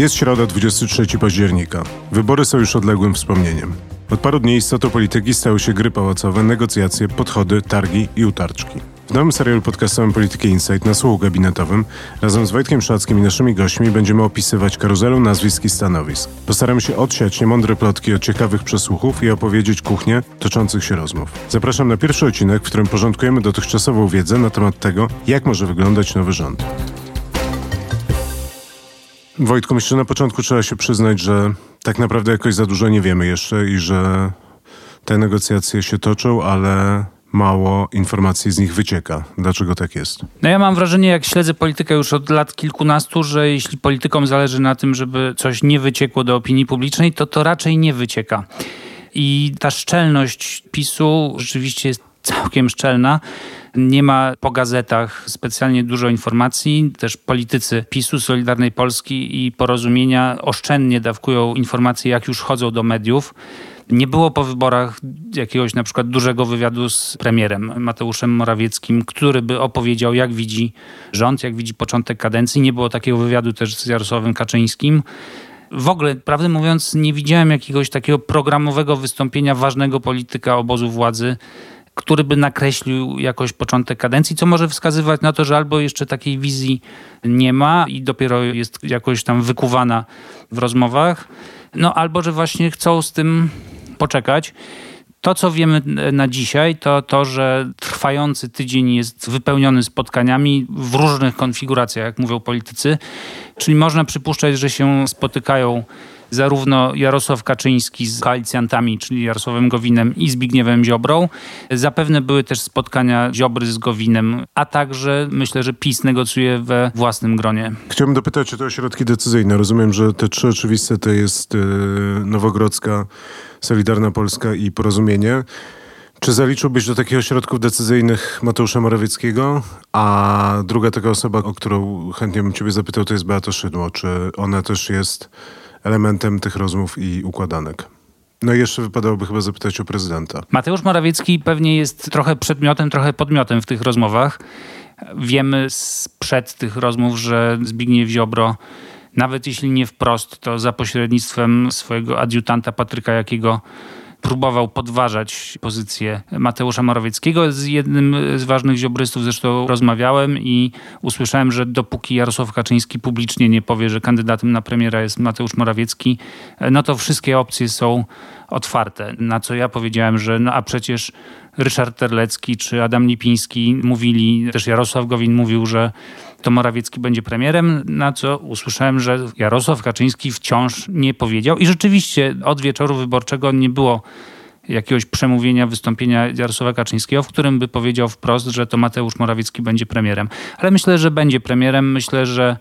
Jest środa 23 października. Wybory są już odległym wspomnieniem. Od paru dni istotą polityki stały się gry pałacowe, negocjacje, podchody, targi i utarczki. W nowym serialu podcastowym Polityki Insight na słuchu gabinetowym razem z Wojtkiem Szackim i naszymi gośćmi będziemy opisywać karuzelę nazwisk i stanowisk. Postaramy się odsiać niemądre plotki od ciekawych przesłuchów i opowiedzieć kuchnię toczących się rozmów. Zapraszam na pierwszy odcinek, w którym porządkujemy dotychczasową wiedzę na temat tego, jak może wyglądać nowy rząd. Wojtku, myślę, że na początku trzeba się przyznać, że tak naprawdę jakoś za dużo nie wiemy jeszcze i że te negocjacje się toczą, ale mało informacji z nich wycieka. Dlaczego tak jest? No ja mam wrażenie, jak śledzę politykę już od lat kilkunastu, że jeśli politykom zależy na tym, żeby coś nie wyciekło do opinii publicznej, to to raczej nie wycieka. I ta szczelność PiSu rzeczywiście jest całkiem szczelna. Nie ma po gazetach specjalnie dużo informacji. Też politycy PiSu, Solidarnej Polski i Porozumienia oszczędnie dawkują informacje, jak już chodzą do mediów. Nie było po wyborach jakiegoś na przykład dużego wywiadu z premierem Mateuszem Morawieckim, który by opowiedział, jak widzi rząd, jak widzi początek kadencji. Nie było takiego wywiadu też z Jarosławem Kaczyńskim. W ogóle, prawdę mówiąc, nie widziałem jakiegoś takiego programowego wystąpienia ważnego polityka obozu władzy który by nakreślił jakoś początek kadencji, co może wskazywać na to, że albo jeszcze takiej wizji nie ma i dopiero jest jakoś tam wykuwana w rozmowach, no albo że właśnie chcą z tym poczekać. To, co wiemy na dzisiaj, to to, że trwający tydzień jest wypełniony spotkaniami w różnych konfiguracjach, jak mówią politycy. Czyli można przypuszczać, że się spotykają zarówno Jarosław Kaczyński z koalicjantami, czyli Jarosławem Gowinem i Zbigniewem Ziobrą. Zapewne były też spotkania Ziobry z Gowinem, a także myślę, że PiS negocjuje we własnym gronie. Chciałbym dopytać o te ośrodki decyzyjne. Rozumiem, że te trzy oczywiste to jest yy, Nowogrodzka, Solidarna Polska i Porozumienie. Czy zaliczyłbyś do takich ośrodków decyzyjnych Mateusza Morawieckiego? A druga taka osoba, o którą chętnie bym ciebie zapytał, to jest Beata Szydło. Czy ona też jest elementem tych rozmów i układanek. No i jeszcze wypadałoby chyba zapytać o prezydenta. Mateusz Morawiecki pewnie jest trochę przedmiotem, trochę podmiotem w tych rozmowach. Wiemy sprzed tych rozmów, że Zbigniew Ziobro, nawet jeśli nie wprost, to za pośrednictwem swojego adiutanta Patryka Jakiego próbował podważać pozycję Mateusza Morawieckiego. Z jednym z ważnych ziobrystów zresztą rozmawiałem i usłyszałem, że dopóki Jarosław Kaczyński publicznie nie powie, że kandydatem na premiera jest Mateusz Morawiecki, no to wszystkie opcje są otwarte. Na co ja powiedziałem, że no a przecież Ryszard Terlecki czy Adam Lipiński mówili, też Jarosław Gowin mówił, że to Morawiecki będzie premierem, na co usłyszałem, że Jarosław Kaczyński wciąż nie powiedział i rzeczywiście od wieczoru wyborczego nie było jakiegoś przemówienia, wystąpienia Jarosława Kaczyńskiego, w którym by powiedział wprost, że to Mateusz Morawiecki będzie premierem. Ale myślę, że będzie premierem. Myślę, że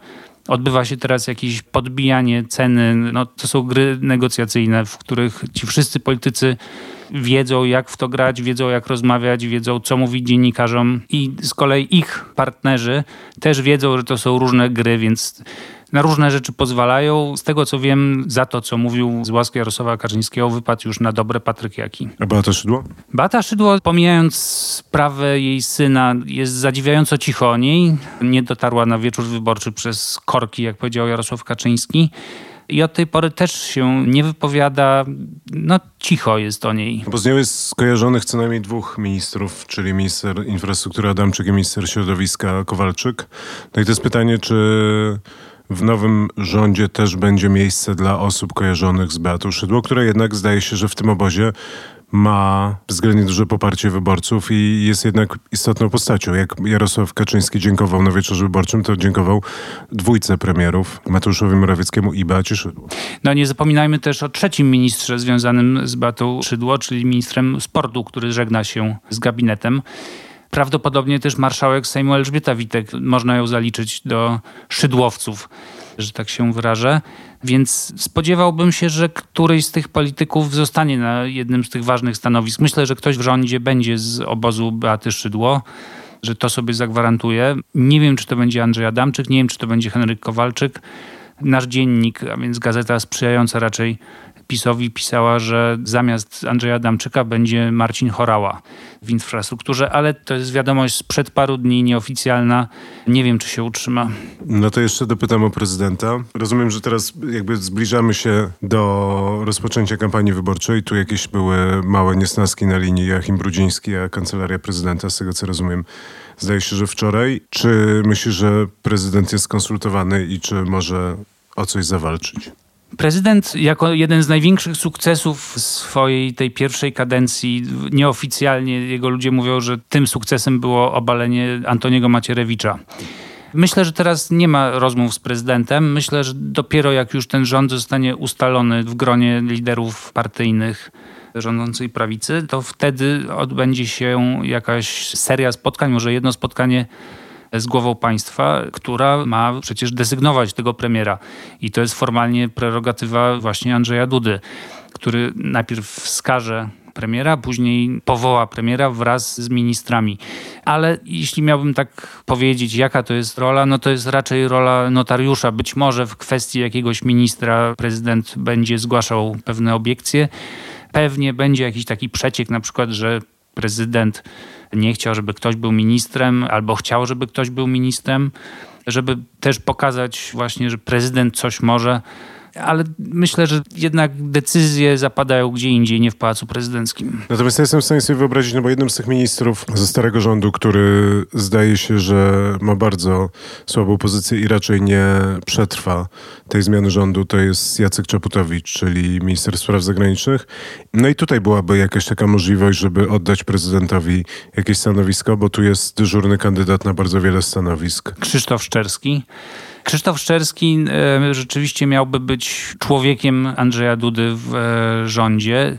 odbywa się teraz jakieś podbijanie ceny. No, to są gry negocjacyjne, w których ci wszyscy politycy wiedzą, jak w to grać, wiedzą, jak rozmawiać, wiedzą, co mówić dziennikarzom i z kolei ich partnerzy też wiedzą, że to są różne gry, więc na różne rzeczy pozwalają. Z tego co wiem, za to, co mówił z łaski Jarosława Kaczyńskiego, wypadł już na dobre Patryk Jaki. A Beata Szydło? Beata Szydło, pomijając sprawę jej syna, jest zadziwiająco cicho o niej. Nie dotarła na wieczór wyborczy przez korki, jak powiedział Jarosław Kaczyński i od tej pory też się nie wypowiada, no cicho jest o niej. Bo z nią jest skojarzonych co najmniej dwóch ministrów, czyli minister infrastruktury Adamczyk i minister środowiska Kowalczyk. No i to jest pytanie, czy w nowym rządzie też będzie miejsce dla osób kojarzonych z Beatą Szydło, która jednak zdaje się, że w tym obozie ma względnie duże poparcie wyborców i jest jednak istotną postacią. Jak Jarosław Kaczyński dziękował na wieczorze wyborczym, to dziękował dwójce premierów, Mateuszowi Morawieckiemu i Beacie Szydło. No nie zapominajmy też o trzecim ministrze związanym z Beatą Szydło, czyli ministrem sportu, który żegna się z gabinetem. Prawdopodobnie też marszałek Sejmu Elżbieta Witek, można ją zaliczyć do szydłowców, że tak się wyrażę. Więc spodziewałbym się, że któryś z tych polityków zostanie na jednym z tych ważnych stanowisk. Myślę, że ktoś w rządzie będzie z obozu Beaty Szydło że to sobie zagwarantuje. Nie wiem, czy to będzie Andrzej Adamczyk, nie wiem, czy to będzie Henryk Kowalczyk. Nasz dziennik, a więc gazeta sprzyjająca raczej PiSowi pisała, że zamiast Andrzeja Adamczyka będzie Marcin Chorała w infrastrukturze, ale to jest wiadomość sprzed paru dni, nieoficjalna. Nie wiem, czy się utrzyma. No to jeszcze dopytam o prezydenta. Rozumiem, że teraz jakby zbliżamy się do rozpoczęcia kampanii wyborczej. Tu jakieś były małe niesnaski na linii Joachim Brudziński, a kancelaria prezydenta, z tego co rozumiem, zdaje się, że wczoraj. Czy myślisz, że prezydent jest konsultowany i czy może o coś zawalczyć? Prezydent jako jeden z największych sukcesów swojej tej pierwszej kadencji, nieoficjalnie jego ludzie mówią, że tym sukcesem było obalenie Antoniego Macierewicza. Myślę, że teraz nie ma rozmów z prezydentem. Myślę, że dopiero jak już ten rząd zostanie ustalony w gronie liderów partyjnych rządzącej prawicy, to wtedy odbędzie się jakaś seria spotkań, może jedno spotkanie z głową państwa, która ma przecież desygnować tego premiera. I to jest formalnie prerogatywa właśnie Andrzeja Dudy, który najpierw wskaże premiera, później powoła premiera wraz z ministrami. Ale jeśli miałbym tak powiedzieć, jaka to jest rola, no to jest raczej rola notariusza. Być może w kwestii jakiegoś ministra prezydent będzie zgłaszał pewne obiekcje. Pewnie będzie jakiś taki przeciek, na przykład, że prezydent nie chciał, żeby ktoś był ministrem, albo chciał, żeby ktoś był ministrem, żeby też pokazać właśnie, że prezydent coś może ale myślę, że jednak decyzje zapadają gdzie indziej, nie w Pałacu Prezydenckim. Natomiast ja jestem w stanie sobie wyobrazić, no bo jednym z tych ministrów ze starego rządu, który zdaje się, że ma bardzo słabą pozycję i raczej nie przetrwa tej zmiany rządu, to jest Jacek Czaputowicz, czyli minister spraw zagranicznych. No i tutaj byłaby jakaś taka możliwość, żeby oddać prezydentowi jakieś stanowisko, bo tu jest dyżurny kandydat na bardzo wiele stanowisk. Krzysztof Szczerski. Krzysztof Szczerski e, rzeczywiście miałby być człowiekiem Andrzeja Dudy w e, rządzie.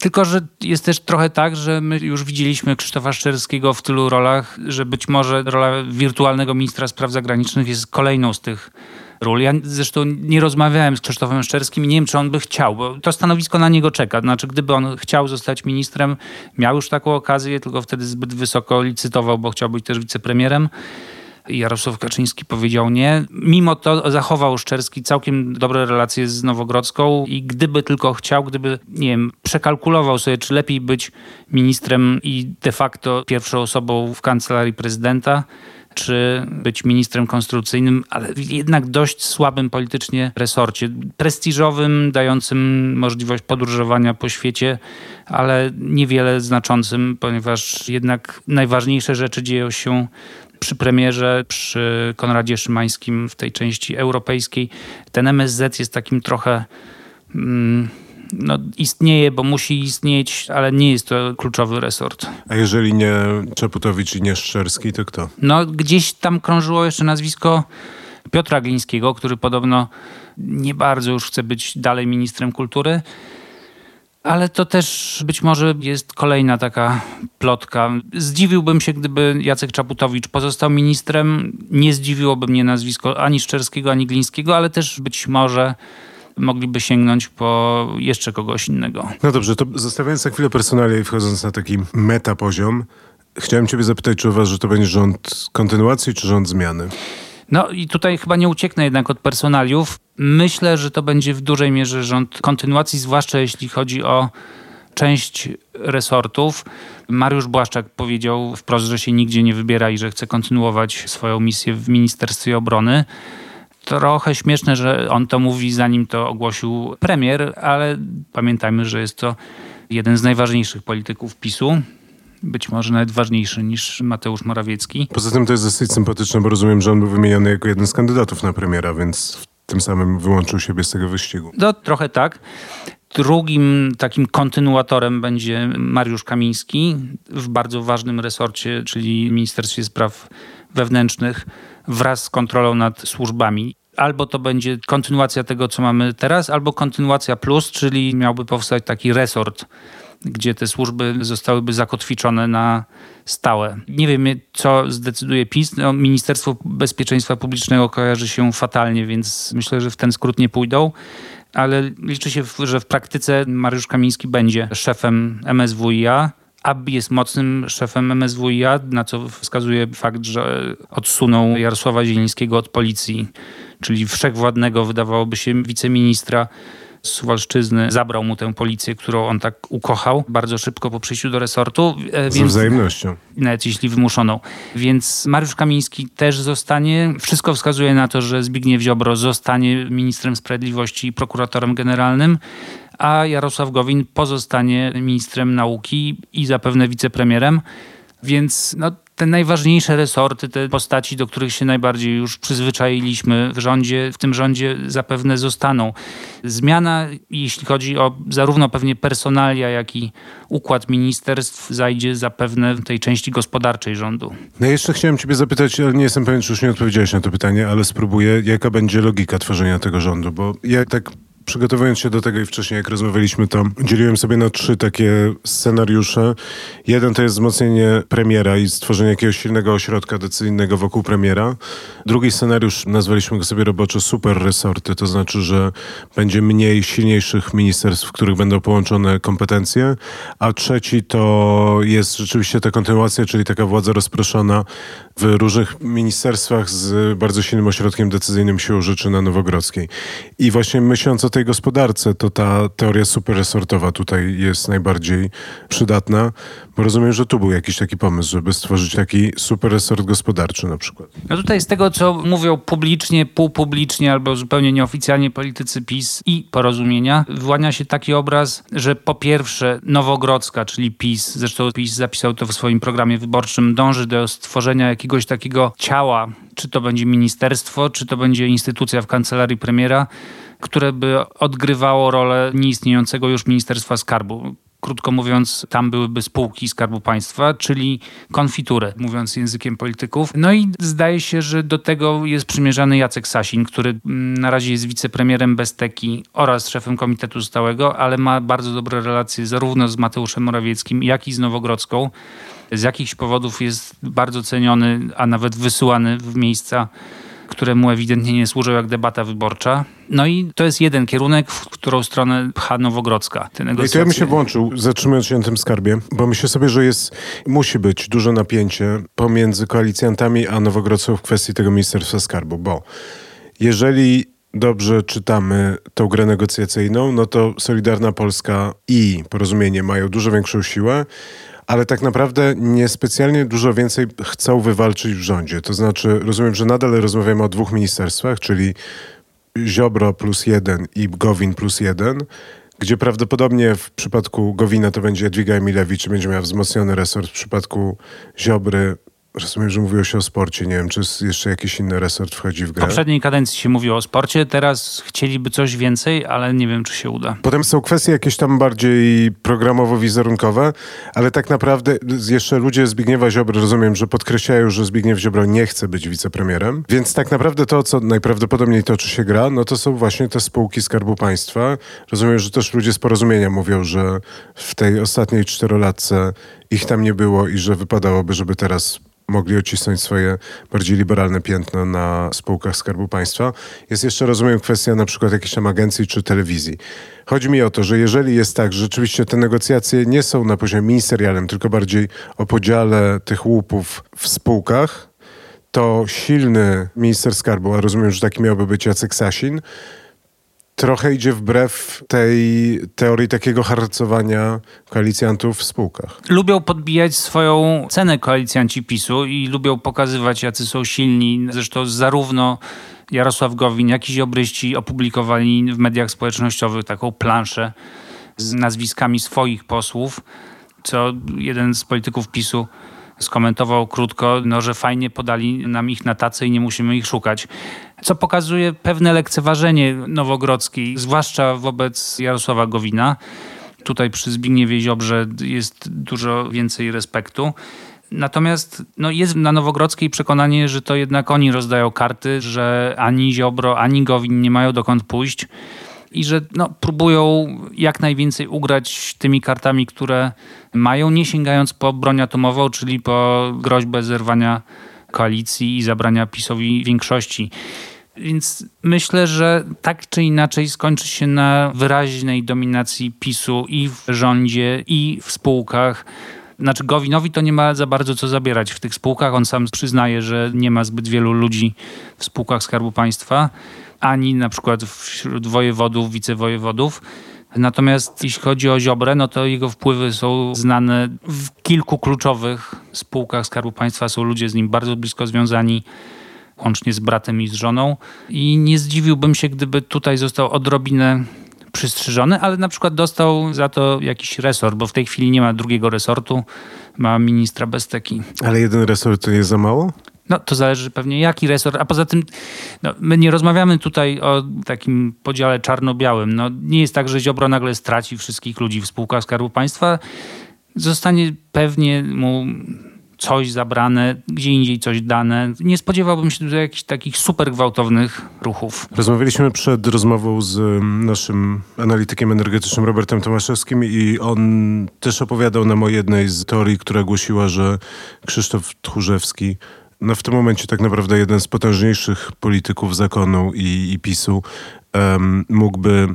Tylko, że jest też trochę tak, że my już widzieliśmy Krzysztofa Szczerskiego w tylu rolach, że być może rola wirtualnego ministra spraw zagranicznych jest kolejną z tych ról. Ja zresztą nie rozmawiałem z Krzysztofem Szczerskim i nie wiem, czy on by chciał, bo to stanowisko na niego czeka. Znaczy, gdyby on chciał zostać ministrem, miał już taką okazję, tylko wtedy zbyt wysoko licytował, bo chciał być też wicepremierem. Jarosław Kaczyński powiedział nie. Mimo to zachował Szczerski całkiem dobre relacje z Nowogrodzką i gdyby tylko chciał, gdyby, nie wiem, przekalkulował sobie, czy lepiej być ministrem i de facto pierwszą osobą w kancelarii prezydenta, czy być ministrem konstytucyjnym, ale jednak dość słabym politycznie resorcie. Prestiżowym, dającym możliwość podróżowania po świecie, ale niewiele znaczącym, ponieważ jednak najważniejsze rzeczy dzieją się przy premierze, przy Konradzie Szymańskim w tej części europejskiej. Ten MSZ jest takim trochę. Mm, no, istnieje, bo musi istnieć, ale nie jest to kluczowy resort. A jeżeli nie Czaputowicz i nie Szczerski, to kto? No, gdzieś tam krążyło jeszcze nazwisko Piotra Glińskiego, który podobno nie bardzo już chce być dalej ministrem kultury. Ale to też być może jest kolejna taka plotka. Zdziwiłbym się, gdyby Jacek Czaputowicz pozostał ministrem. Nie zdziwiłoby mnie nazwisko ani Szczerskiego, ani Glińskiego, ale też być może mogliby sięgnąć po jeszcze kogoś innego. No dobrze, to zostawiając na chwilę personalia i wchodząc na taki meta poziom, chciałem ciebie zapytać, czy uważasz, że to będzie rząd kontynuacji, czy rząd zmiany? No i tutaj chyba nie ucieknę jednak od personaliów. Myślę, że to będzie w dużej mierze rząd kontynuacji, zwłaszcza jeśli chodzi o część resortów. Mariusz Błaszczak powiedział wprost, że się nigdzie nie wybiera i że chce kontynuować swoją misję w Ministerstwie Obrony. Trochę śmieszne, że on to mówi zanim to ogłosił premier, ale pamiętajmy, że jest to jeden z najważniejszych polityków PiSu być może nawet ważniejszy niż Mateusz Morawiecki. Poza tym to jest dosyć sympatyczne, bo rozumiem, że on był wymieniony jako jeden z kandydatów na premiera, więc tym samym wyłączył siebie z tego wyścigu. No trochę tak. Drugim takim kontynuatorem będzie Mariusz Kamiński w bardzo ważnym resorcie, czyli Ministerstwie Spraw Wewnętrznych wraz z kontrolą nad służbami albo to będzie kontynuacja tego, co mamy teraz, albo kontynuacja plus, czyli miałby powstać taki resort gdzie te służby zostałyby zakotwiczone na stałe. Nie wiem, co zdecyduje PiS. No, Ministerstwo Bezpieczeństwa Publicznego kojarzy się fatalnie, więc myślę, że w ten skrót nie pójdą. Ale liczy się, że w praktyce Mariusz Kamiński będzie szefem MSWiA, Abbi jest mocnym szefem MSWiA, na co wskazuje fakt, że odsunął Jarosława Zielińskiego od policji, czyli wszechwładnego, wydawałoby się, wiceministra z Suwalszczyzny zabrał mu tę policję, którą on tak ukochał bardzo szybko po przyjściu do resortu. E, Z wzajemnością. Nawet jeśli wymuszoną. Więc Mariusz Kamiński też zostanie. Wszystko wskazuje na to, że Zbigniew Ziobro zostanie ministrem sprawiedliwości i prokuratorem generalnym a Jarosław Gowin pozostanie ministrem nauki i zapewne wicepremierem. Więc no, te najważniejsze resorty, te postaci, do których się najbardziej już przyzwyczailiśmy w rządzie, w tym rządzie zapewne zostaną. Zmiana, jeśli chodzi o zarówno pewnie personalia, jak i układ ministerstw, zajdzie zapewne w tej części gospodarczej rządu. No jeszcze chciałem ciebie zapytać, ale nie jestem pewien, czy już nie odpowiedziałeś na to pytanie, ale spróbuję, jaka będzie logika tworzenia tego rządu, bo ja tak przygotowując się do tego i wcześniej, jak rozmawialiśmy, to dzieliłem sobie na trzy takie scenariusze. Jeden to jest wzmocnienie premiera i stworzenie jakiegoś silnego ośrodka decyzyjnego wokół premiera. Drugi scenariusz nazwaliśmy go sobie roboczo super resorty, to znaczy, że będzie mniej silniejszych ministerstw, w których będą połączone kompetencje. A trzeci to jest rzeczywiście ta kontynuacja, czyli taka władza rozproszona w różnych ministerstwach z bardzo silnym ośrodkiem decyzyjnym siłą rzeczy na Nowogrodzkiej. I właśnie myśląc o tej gospodarce, to ta teoria superresortowa tutaj jest najbardziej przydatna, bo rozumiem, że tu był jakiś taki pomysł, żeby stworzyć taki superresort gospodarczy na przykład. No tutaj z tego, co mówią publicznie, półpublicznie albo zupełnie nieoficjalnie politycy PiS i porozumienia, wyłania się taki obraz, że po pierwsze Nowogrodzka, czyli PiS, zresztą PiS zapisał to w swoim programie wyborczym, dąży do stworzenia jakiegoś takiego ciała, czy to będzie ministerstwo, czy to będzie instytucja w kancelarii premiera, które by odgrywało rolę nieistniejącego już Ministerstwa Skarbu. Krótko mówiąc, tam byłyby spółki Skarbu Państwa, czyli konfitury, mówiąc językiem polityków. No i zdaje się, że do tego jest przymierzany Jacek Sasin, który mm, na razie jest wicepremierem Besteki oraz szefem Komitetu Stałego, ale ma bardzo dobre relacje zarówno z Mateuszem Morawieckim, jak i z Nowogrodzką. Z jakichś powodów jest bardzo ceniony, a nawet wysyłany w miejsca które mu ewidentnie nie służą jak debata wyborcza. No i to jest jeden kierunek, w którą stronę pcha Nowogrodzka. Te negocjacje. I to ja bym się włączył, zatrzymując się na tym skarbie, bo myślę sobie, że jest, musi być duże napięcie pomiędzy koalicjantami a Nowogrodzką w kwestii tego Ministerstwa Skarbu, bo jeżeli dobrze czytamy tą grę negocjacyjną, no to Solidarna Polska i Porozumienie mają dużo większą siłę, ale tak naprawdę niespecjalnie dużo więcej chcą wywalczyć w rządzie. To znaczy, rozumiem, że nadal rozmawiamy o dwóch ministerstwach, czyli Ziobro plus jeden i Gowin plus jeden, gdzie prawdopodobnie w przypadku Gowina to będzie Jadwiga Emilewicz, będzie miała wzmocniony resort, w przypadku Ziobry Rozumiem, że mówiło się o sporcie. Nie wiem, czy jeszcze jakiś inny resort wchodzi w grę. W poprzedniej kadencji się mówiło o sporcie, teraz chcieliby coś więcej, ale nie wiem, czy się uda. Potem są kwestie jakieś tam bardziej programowo-wizerunkowe, ale tak naprawdę jeszcze ludzie Zbigniewa Ziobry rozumiem, że podkreślają, że Zbigniew Ziobro nie chce być wicepremierem, więc tak naprawdę to, co najprawdopodobniej toczy się gra, no to są właśnie te spółki Skarbu Państwa. Rozumiem, że też ludzie z porozumienia mówią, że w tej ostatniej czterolatce ich tam nie było i że wypadałoby, żeby teraz mogli odcisnąć swoje bardziej liberalne piętno na spółkach Skarbu Państwa. Jest jeszcze, rozumiem, kwestia na przykład jakiejś tam agencji czy telewizji. Chodzi mi o to, że jeżeli jest tak, że rzeczywiście te negocjacje nie są na poziomie ministerialnym, tylko bardziej o podziale tych łupów w spółkach, to silny minister skarbu, a rozumiem, że taki miałby być Jacek Sasin, trochę idzie wbrew tej teorii takiego harcowania koalicjantów w spółkach. Lubią podbijać swoją cenę koalicjanci PiSu i lubią pokazywać, jacy są silni. Zresztą zarówno Jarosław Gowin, jak i Ziobryści opublikowali w mediach społecznościowych taką planszę z nazwiskami swoich posłów, co jeden z polityków PiSu skomentował krótko, no, że fajnie podali nam ich na tacy i nie musimy ich szukać. Co pokazuje pewne lekceważenie Nowogrodzkiej, zwłaszcza wobec Jarosława Gowina. Tutaj przy Zbigniewie Ziobrze jest dużo więcej respektu. Natomiast no, jest na Nowogrodzkiej przekonanie, że to jednak oni rozdają karty, że ani Ziobro, ani Gowin nie mają dokąd pójść i że no, próbują jak najwięcej ugrać tymi kartami, które mają, nie sięgając po broń atomową, czyli po groźbę zerwania koalicji i zabrania PiSowi większości. Więc myślę, że tak czy inaczej skończy się na wyraźnej dominacji PiSu i w rządzie, i w spółkach. Znaczy Gowinowi to nie ma za bardzo co zabierać w tych spółkach. On sam przyznaje, że nie ma zbyt wielu ludzi w spółkach Skarbu Państwa, ani na przykład wśród wojewodów, wicewojewodów. Natomiast jeśli chodzi o Ziobrę, no to jego wpływy są znane w kilku kluczowych spółkach Skarbu Państwa. Są ludzie z nim bardzo blisko związani, łącznie z bratem i z żoną. I nie zdziwiłbym się, gdyby tutaj został odrobinę przystrzyżony, ale na przykład dostał za to jakiś resort, bo w tej chwili nie ma drugiego resortu, ma ministra Besteki. Ale jeden resort to nie za mało? No to zależy pewnie jaki resort, a poza tym no, my nie rozmawiamy tutaj o takim podziale czarno-białym. No, nie jest tak, że Ziobro nagle straci wszystkich ludzi w spółkach Skarbu Państwa. Zostanie pewnie mu coś zabrane, gdzie indziej coś dane. Nie spodziewałbym się tutaj jakichś takich super gwałtownych ruchów. Rozmawialiśmy przed rozmową z mm, naszym analitykiem energetycznym Robertem Tomaszewskim i on też opowiadał nam o jednej z teorii, która głosiła, że Krzysztof Tchórzewski no w tym momencie tak naprawdę jeden z potężniejszych polityków zakonu i, i PiSu um, mógłby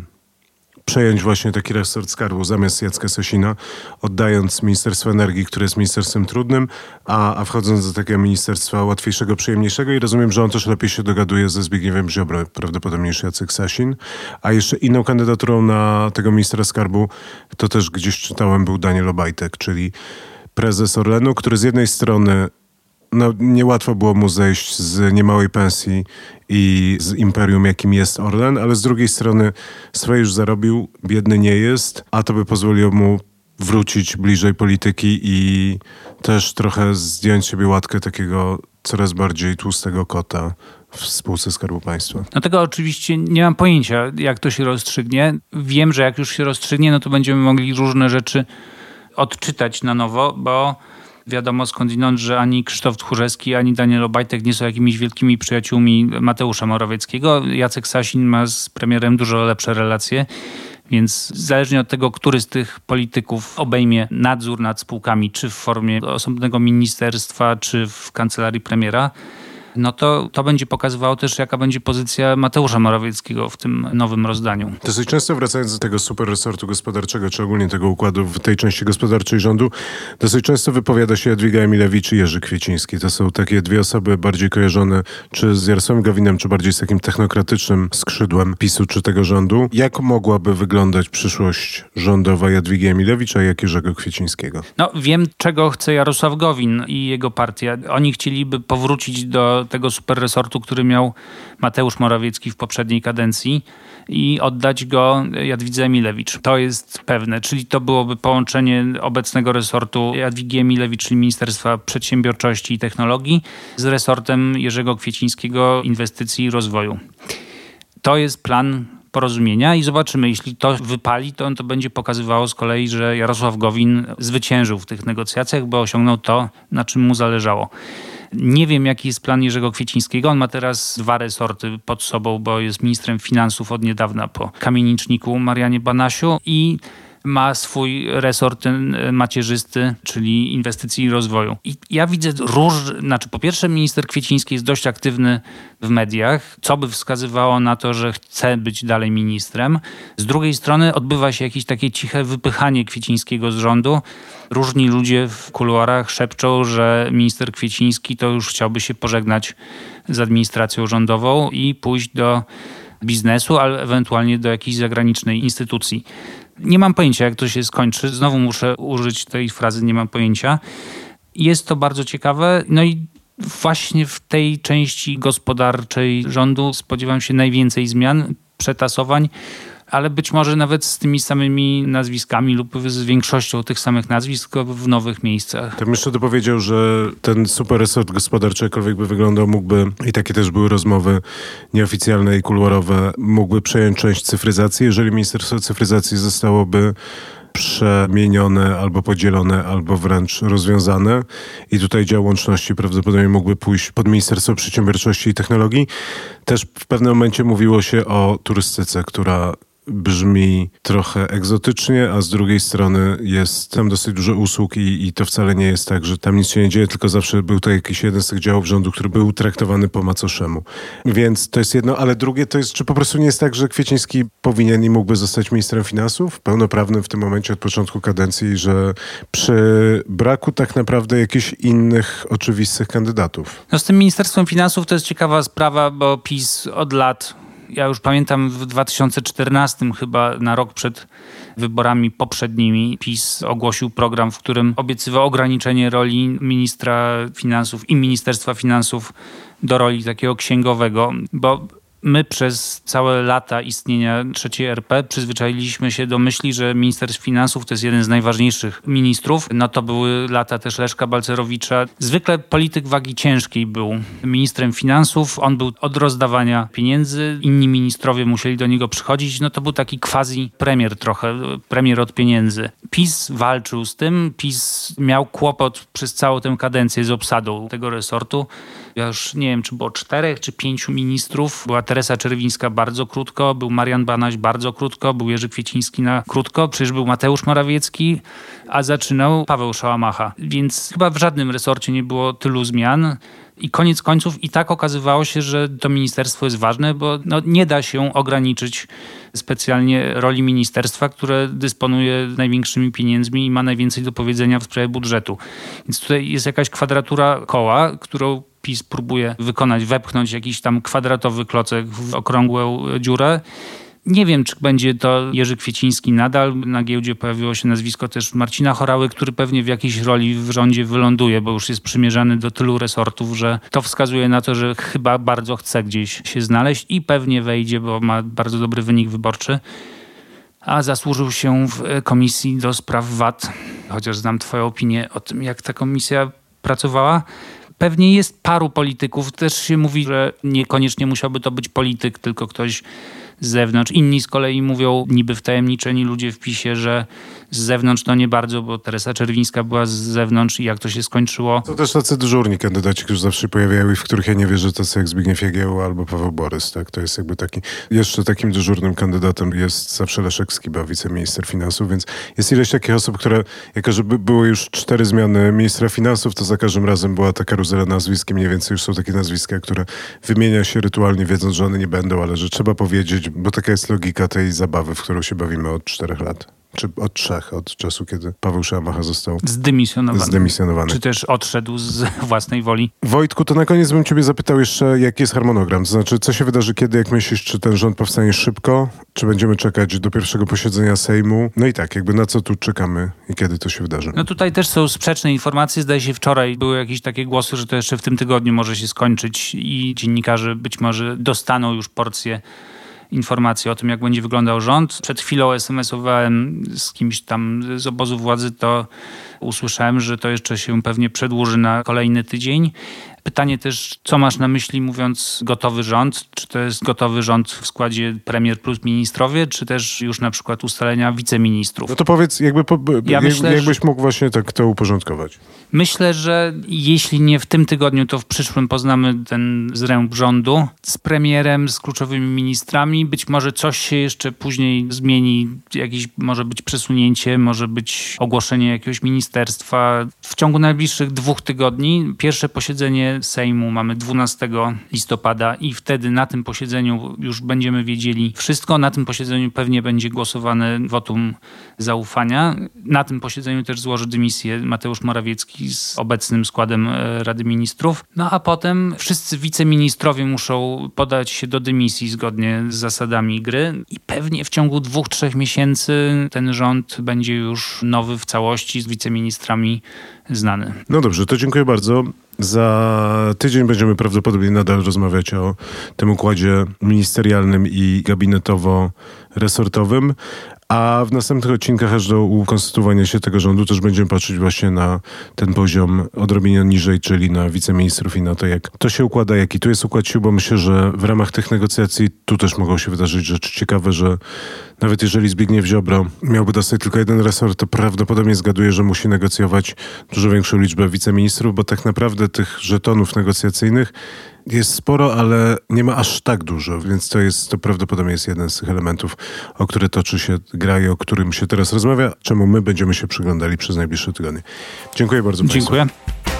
przejąć właśnie taki resort skarbu zamiast Jacka Sosina, oddając Ministerstwo Energii, które jest ministerstwem trudnym, a, a wchodząc do takiego ministerstwa łatwiejszego, przyjemniejszego i rozumiem, że on też lepiej się dogaduje ze Zbigniewem Ziobro, prawdopodobnie niż Jacek Sasin. A jeszcze inną kandydaturą na tego ministra skarbu, to też gdzieś czytałem, był Daniel Obajtek, czyli prezes Orlenu, który z jednej strony no, niełatwo było mu zejść z niemałej pensji i z imperium, jakim jest Orlen, ale z drugiej strony swoje już zarobił, biedny nie jest, a to by pozwoliło mu wrócić bliżej polityki i też trochę zdjąć sobie łatkę takiego coraz bardziej tłustego kota w spółce Skarbu Państwa. No tego oczywiście nie mam pojęcia, jak to się rozstrzygnie. Wiem, że jak już się rozstrzygnie, no to będziemy mogli różne rzeczy odczytać na nowo, bo Wiadomo skądinąd, że ani Krzysztof Tchórzewski, ani Daniel Obajtek nie są jakimiś wielkimi przyjaciółmi Mateusza Morawieckiego. Jacek Sasin ma z premierem dużo lepsze relacje. Więc zależnie od tego, który z tych polityków obejmie nadzór nad spółkami, czy w formie osobnego ministerstwa, czy w kancelarii premiera, no to to będzie pokazywało też, jaka będzie pozycja Mateusza Morawieckiego w tym nowym rozdaniu. Dosyć często wracając do tego super resortu gospodarczego, czy ogólnie tego układu w tej części gospodarczej rządu, dosyć często wypowiada się Jadwiga Emilewicz i Jerzy Kwieciński. To są takie dwie osoby bardziej kojarzone czy z Jarosławem Gawinem, czy bardziej z takim technokratycznym skrzydłem PiSu czy tego rządu. Jak mogłaby wyglądać przyszłość rządowa Jadwigi Emilewicz, a jak Jerzego Kwiecińskiego? No wiem, czego chce Jarosław Gowin i jego partia. Oni chcieliby powrócić do tego super resortu, który miał Mateusz Morawiecki w poprzedniej kadencji i oddać go Jadwidze Emilewicz. To jest pewne, czyli to byłoby połączenie obecnego resortu Jadwigi Emilewicz, czyli Ministerstwa Przedsiębiorczości i Technologii z resortem Jerzego Kwiecińskiego Inwestycji i Rozwoju. To jest plan porozumienia i zobaczymy, jeśli to wypali, to to będzie pokazywało z kolei, że Jarosław Gowin zwyciężył w tych negocjacjach, bo osiągnął to, na czym mu zależało. Nie wiem, jaki jest plan Jerzego Kwiecińskiego. On ma teraz dwa resorty pod sobą, bo jest ministrem finansów od niedawna po kamieniczniku Marianie Banasiu i ma swój resort macierzysty, czyli inwestycji i rozwoju. I ja widzę róż, znaczy po pierwsze minister Kwieciński jest dość aktywny w mediach, co by wskazywało na to, że chce być dalej ministrem. Z drugiej strony odbywa się jakieś takie ciche wypychanie Kwiecińskiego z rządu. Różni ludzie w kuluarach szepczą, że minister Kwieciński to już chciałby się pożegnać z administracją rządową i pójść do biznesu, ale ewentualnie do jakiejś zagranicznej instytucji. Nie mam pojęcia, jak to się skończy. Znowu muszę użyć tej frazy, nie mam pojęcia. Jest to bardzo ciekawe. No i właśnie w tej części gospodarczej rządu spodziewam się najwięcej zmian, przetasowań ale być może nawet z tymi samymi nazwiskami lub z większością tych samych nazwisk w nowych miejscach. To jeszcze dopowiedział, że ten super resort gospodarczy, jakkolwiek by wyglądał, mógłby, i takie też były rozmowy nieoficjalne i kuluarowe, mógłby przejąć część cyfryzacji, jeżeli Ministerstwo Cyfryzacji zostałoby przemienione albo podzielone, albo wręcz rozwiązane. I tutaj dział łączności prawdopodobnie mógłby pójść pod Ministerstwo Przedsiębiorczości i Technologii. Też w pewnym momencie mówiło się o turystyce, która brzmi trochę egzotycznie, a z drugiej strony jest tam dosyć dużo usług i, i to wcale nie jest tak, że tam nic się nie dzieje, tylko zawsze był to jakiś jeden z tych działów rządu, który był traktowany po macoszemu. Więc to jest jedno, ale drugie to jest, czy po prostu nie jest tak, że Kwieciński powinien i mógłby zostać ministrem finansów, pełnoprawnym w tym momencie od początku kadencji, że przy braku tak naprawdę jakichś innych oczywistych kandydatów. No z tym Ministerstwem Finansów to jest ciekawa sprawa, bo PiS od lat ja już pamiętam w 2014 chyba na rok przed wyborami poprzednimi PiS ogłosił program, w którym obiecywał ograniczenie roli ministra finansów i Ministerstwa Finansów do roli takiego księgowego, bo My przez całe lata istnienia trzeciej RP przyzwyczailiśmy się do myśli, że minister finansów to jest jeden z najważniejszych ministrów. No to były lata też Leszka Balcerowicza. Zwykle polityk wagi ciężkiej był ministrem finansów. On był od rozdawania pieniędzy. Inni ministrowie musieli do niego przychodzić. No to był taki quasi premier trochę, premier od pieniędzy. PiS walczył z tym. PiS miał kłopot przez całą tę kadencję z obsadą tego resortu. Ja już nie wiem, czy było czterech, czy pięciu ministrów. Była Teresa Czerwińska bardzo krótko, był Marian Banaś bardzo krótko, był Jerzy Kwieciński na krótko, przecież był Mateusz Morawiecki, a zaczynał Paweł Szałamacha. Więc chyba w żadnym resorcie nie było tylu zmian. I koniec końców i tak okazywało się, że to ministerstwo jest ważne, bo no, nie da się ograniczyć specjalnie roli ministerstwa, które dysponuje największymi pieniędzmi i ma najwięcej do powiedzenia w sprawie budżetu. Więc tutaj jest jakaś kwadratura koła, którą PiS próbuje wykonać, wepchnąć jakiś tam kwadratowy klocek w okrągłą dziurę. Nie wiem, czy będzie to Jerzy Kwieciński nadal. Na giełdzie pojawiło się nazwisko też Marcina Chorały, który pewnie w jakiejś roli w rządzie wyląduje, bo już jest przymierzany do tylu resortów, że to wskazuje na to, że chyba bardzo chce gdzieś się znaleźć i pewnie wejdzie, bo ma bardzo dobry wynik wyborczy. A zasłużył się w komisji do spraw VAT, chociaż znam Twoją opinię o tym, jak ta komisja pracowała. Pewnie jest paru polityków. Też się mówi, że niekoniecznie musiałby to być polityk, tylko ktoś z zewnątrz. Inni z kolei mówią, niby wtajemniczeni ludzie w PiSie, że z zewnątrz to nie bardzo, bo Teresa Czerwińska była z zewnątrz i jak to się skończyło. To też tacy dyżurni kandydaci, którzy zawsze pojawiają i w których ja nie wierzę, tacy jak Zbigniew Jagieł albo Paweł Borys. Tak? To jest jakby taki, jeszcze takim dyżurnym kandydatem jest zawsze Leszek Skiba, wiceminister finansów, więc jest ileś takich osób, które, jako że by były już cztery zmiany ministra finansów, to za każdym razem była ta karuzela nazwisk i mniej więcej już są takie nazwiska, które wymienia się rytualnie, wiedząc, że one nie będą, ale że trzeba powiedzieć, bo taka jest logika tej zabawy, w którą się bawimy od czterech lat czy od trzech, od czasu, kiedy Paweł Szamacha został zdymisjonowany. zdymisjonowany. Czy też odszedł z własnej woli. Wojtku, to na koniec bym ciebie zapytał jeszcze, jaki jest harmonogram? To znaczy, co się wydarzy kiedy, jak myślisz, czy ten rząd powstanie szybko, czy będziemy czekać do pierwszego posiedzenia Sejmu? No i tak, jakby na co tu czekamy i kiedy to się wydarzy? No tutaj też są sprzeczne informacje. Zdaje się wczoraj były jakieś takie głosy, że to jeszcze w tym tygodniu może się skończyć i dziennikarze być może dostaną już porcję informacji o tym, jak będzie wyglądał rząd. Przed chwilą SMS-owałem z kimś tam z obozu władzy, to usłyszałem, że to jeszcze się pewnie przedłuży na kolejny tydzień. Pytanie też, co masz na myśli mówiąc gotowy rząd? Czy to jest gotowy rząd w składzie premier plus ministrowie, czy też już na przykład ustalenia wiceministrów? No to powiedz, jakby po, ja jak, myślę, jakbyś mógł właśnie tak to uporządkować. Myślę, że jeśli nie w tym tygodniu, to w przyszłym poznamy ten zręb rządu z premierem, z kluczowymi ministrami. Być może coś się jeszcze później zmieni, jakieś może być przesunięcie, może być ogłoszenie jakiegoś ministerstwa. W ciągu najbliższych dwóch tygodni pierwsze posiedzenie Sejmu mamy 12 listopada i wtedy na tym posiedzeniu już będziemy wiedzieli wszystko. Na tym posiedzeniu pewnie będzie głosowane wotum zaufania. Na tym posiedzeniu też złoży dymisję Mateusz Morawiecki z obecnym składem e, Rady Ministrów. No a potem wszyscy wiceministrowie muszą podać się do dymisji zgodnie z zasadami gry i pewnie w ciągu dwóch, trzech miesięcy ten rząd będzie już nowy w całości z wiceministrami znany. No dobrze, to dziękuję bardzo. Za tydzień będziemy prawdopodobnie nadal rozmawiać o tym układzie ministerialnym i gabinetowo-resortowym. A w następnych odcinkach aż do ukonstytuowania się tego rządu też będziemy patrzeć właśnie na ten poziom odrobienia niżej, czyli na wiceministrów i na to, jak to się układa, jaki tu jest układ sił, bo myślę, że w ramach tych negocjacji tu też mogą się wydarzyć rzeczy ciekawe, że nawet jeżeli Zbigniew Ziobro miałby dostać tylko jeden resort, to prawdopodobnie zgaduję, że musi negocjować dużo większą liczbę wiceministrów, bo tak naprawdę tych żetonów negocjacyjnych jest sporo, ale nie ma aż tak dużo, więc to jest, to prawdopodobnie jest jeden z tych elementów, o które toczy się gra i o którym się teraz rozmawia, czemu my będziemy się przyglądali przez najbliższe tygodnie. Dziękuję bardzo Dziękuję. Państwu.